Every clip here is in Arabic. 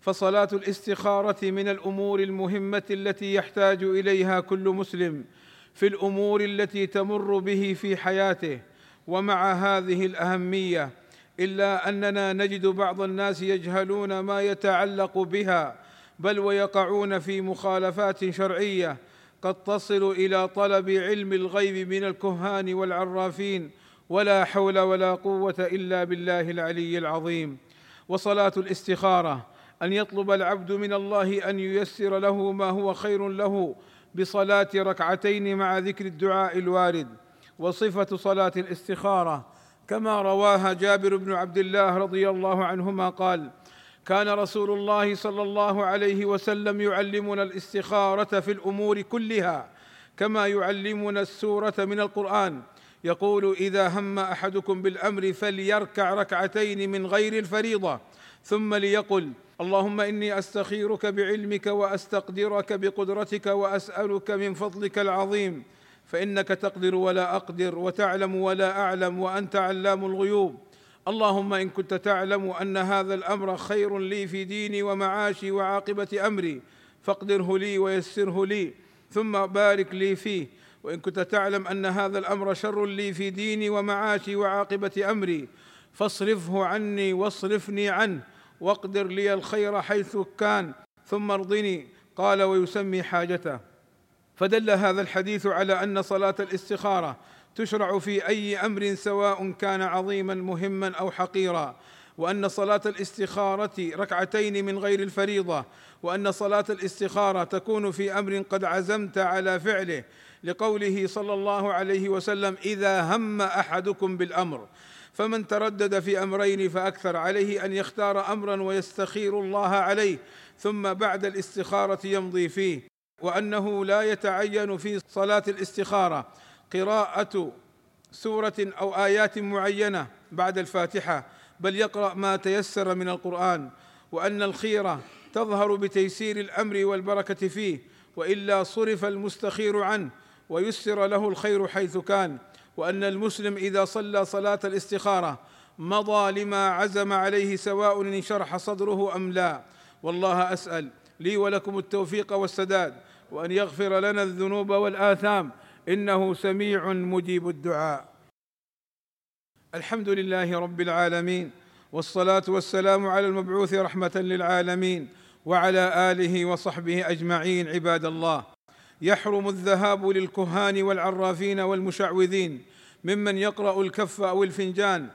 فصلاة الاستخارة من الأمور المهمة التي يحتاج إليها كل مسلم في الأمور التي تمر به في حياته. ومع هذه الأهمية إلا أننا نجد بعض الناس يجهلون ما يتعلق بها بل ويقعون في مخالفات شرعية قد تصل إلى طلب علم الغيب من الكهان والعرافين ولا حول ولا قوة إلا بالله العلي العظيم. وصلاة الاستخارة أن يطلب العبد من الله أن ييسر له ما هو خير له بصلاة ركعتين مع ذكر الدعاء الوارد وصفة صلاة الاستخارة. كما رواها جابر بن عبد الله رضي الله عنهما قال كان رسول الله صلى الله عليه وسلم يعلمنا الاستخارة في الأمور كلها كما يعلمنا السورة من القرآن. يقول إذا هم أحدكم بالأمر فليركع ركعتين من غير الفريضة ثم ليقل اللهم إني أستخيرك بعلمك وأستقدرك بقدرتك وأسألك من فضلك العظيم فإنك تقدر ولا أقدر وتعلم ولا أعلم وأنت علام الغيوب. اللهم إن كنت تعلم أن هذا الأمر خير لي في ديني ومعاشي وعاقبة أمري فاقدره لي ويسره لي ثم بارك لي فيه. وإن كنت تعلم أن هذا الأمر شر لي في ديني ومعاشي وعاقبة أمري فاصرفه عني واصرفني عنه. واقدر لي الخير حيث كان ثم ارضني قال ويسمي حاجته. فدل هذا الحديث على أن صلاة الاستخارة تشرع في أي أمر سواء كان عظيما مهما أو حقيرا وأن صلاة الاستخارة ركعتين من غير الفريضة وأن صلاة الاستخارة تكون في أمر قد عزمت على فعله لقوله صلى الله عليه وسلم إذا هم أحدكم بالأمر فمن تردد في أمرين فأكثر عليه أن يختار أمرا ويستخير الله عليه ثم بعد الاستخارة يمضي فيه وأنه لا يتعين في صلاة الاستخارة. قراءة سورة أو آيات معينة بعد الفاتحة بل يقرأ ما تيسر من القرآن وأن الخيره تظهر بتيسير الأمر والبركة فيه وإلا صرف المستخير عنه ويسر له الخير حيث كان. وأن المسلم إذا صلى صلاة الاستخارة مضى لما عزم عليه سواء انشرح صدره أم لا. والله أسأل لي ولكم التوفيق والسداد وأن يغفر لنا الذنوب والآثام. إنه سميع مجيب الدعاء. الحمد لله رب العالمين والصلاة والسلام على المبعوث رحمة للعالمين وعلى آله وصحبه أجمعين عباد الله. يحرم الذهاب للكهان والعرافين والمشعوذين ممن يقرأ الكف أو الفنجان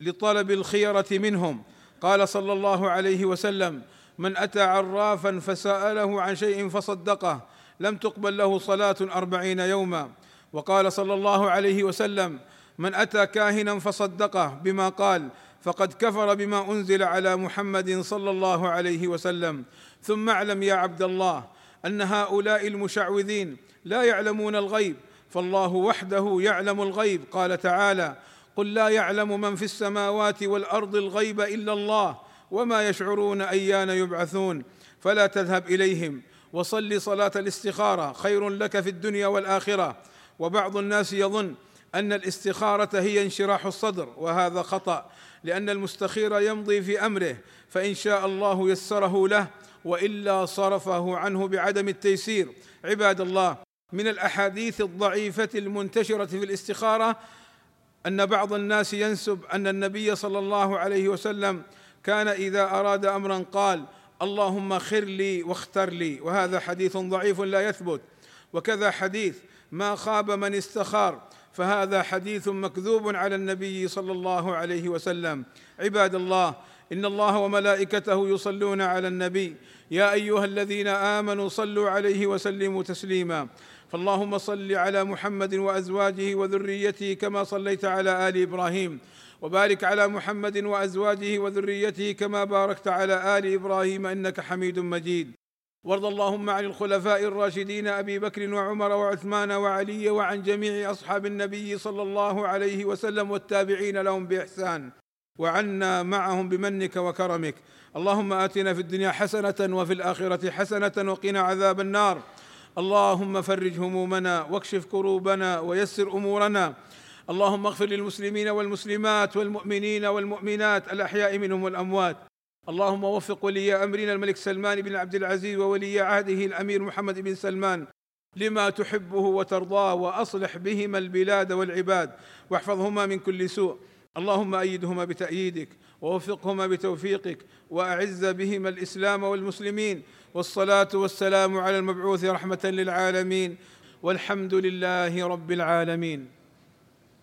لطلب الخيرة منهم. قال صلى الله عليه وسلم من أتى عرافا فسأله عن شيء فصدقه لم تقبل له صلاة أربعين يوما. وقال صلى الله عليه وسلم من أتى كاهنا فصدقه بما قال فقد كفر بما أنزل على محمد صلى الله عليه وسلم. ثم اعلم يا عبد الله أن هؤلاء المشعوذين لا يعلمون الغيب فالله وحده يعلم الغيب. قال تعالى قل لا يعلم من في السماوات والأرض الغيب إلا الله وما يشعرون أيان يبعثون. فلا تذهب إليهم. وصل صلاة الاستخارة. خير لك في الدنيا والآخرة. وبعض الناس يظن أن الاستخارة هي انشراح الصدر وهذا خطأ لأن المستخير يمضي في أمره فإن شاء الله يسره له. وإلا صرفه عنه بعدم التيسير. عباد الله من الأحاديث الضعيفة المنتشرة في الاستخارة أن بعض الناس ينسب أن النبي صلى الله عليه وسلم كان إذا أراد أمرا قال اللهم خر لي واختر لي. وهذا حديث ضعيف لا يثبت. وكذا حديث ما خاب من استخار. فهذا حديث مكذوب على النبي صلى الله عليه وسلم. عباد الله إن الله وملائكته يصلون على النبي. يا أيها الذين آمنوا صلوا عليه وسلموا تسليما. فاللهم صل على محمد وأزواجه وذريته كما صليت على آل إبراهيم. وبارك على محمد وأزواجه وذريته كما باركت على آل إبراهيم إنك حميد مجيد. وارض اللهم عن الخلفاء الراشدين أبي بكر وعمر وعثمان وعلي وعن جميع أصحاب النبي صلى الله عليه وسلم والتابعين لهم بإحسان. وعنا معهم بمنك وكرمك. اللهم آتنا في الدنيا حسنة وفي الآخرة حسنة وقنا عذاب النار. اللهم فرج همومنا واكشف كروبنا ويسر أمورنا. اللهم اغفر للمسلمين والمسلمات والمؤمنين والمؤمنات الأحياء منهم والأموات. اللهم وفق ولي أمرنا الملك سلمان بن عبد العزيز وولي عهده الأمير محمد بن سلمان لما تحبه وترضاه وأصلح بهما البلاد والعباد واحفظهما من كل سوء. اللهم أيدهما بتأييدك ووفقهما بتوفيقك وأعز بهما الإسلام والمسلمين والصلاة والسلام على المبعوث رحمة للعالمين والحمد لله رب العالمين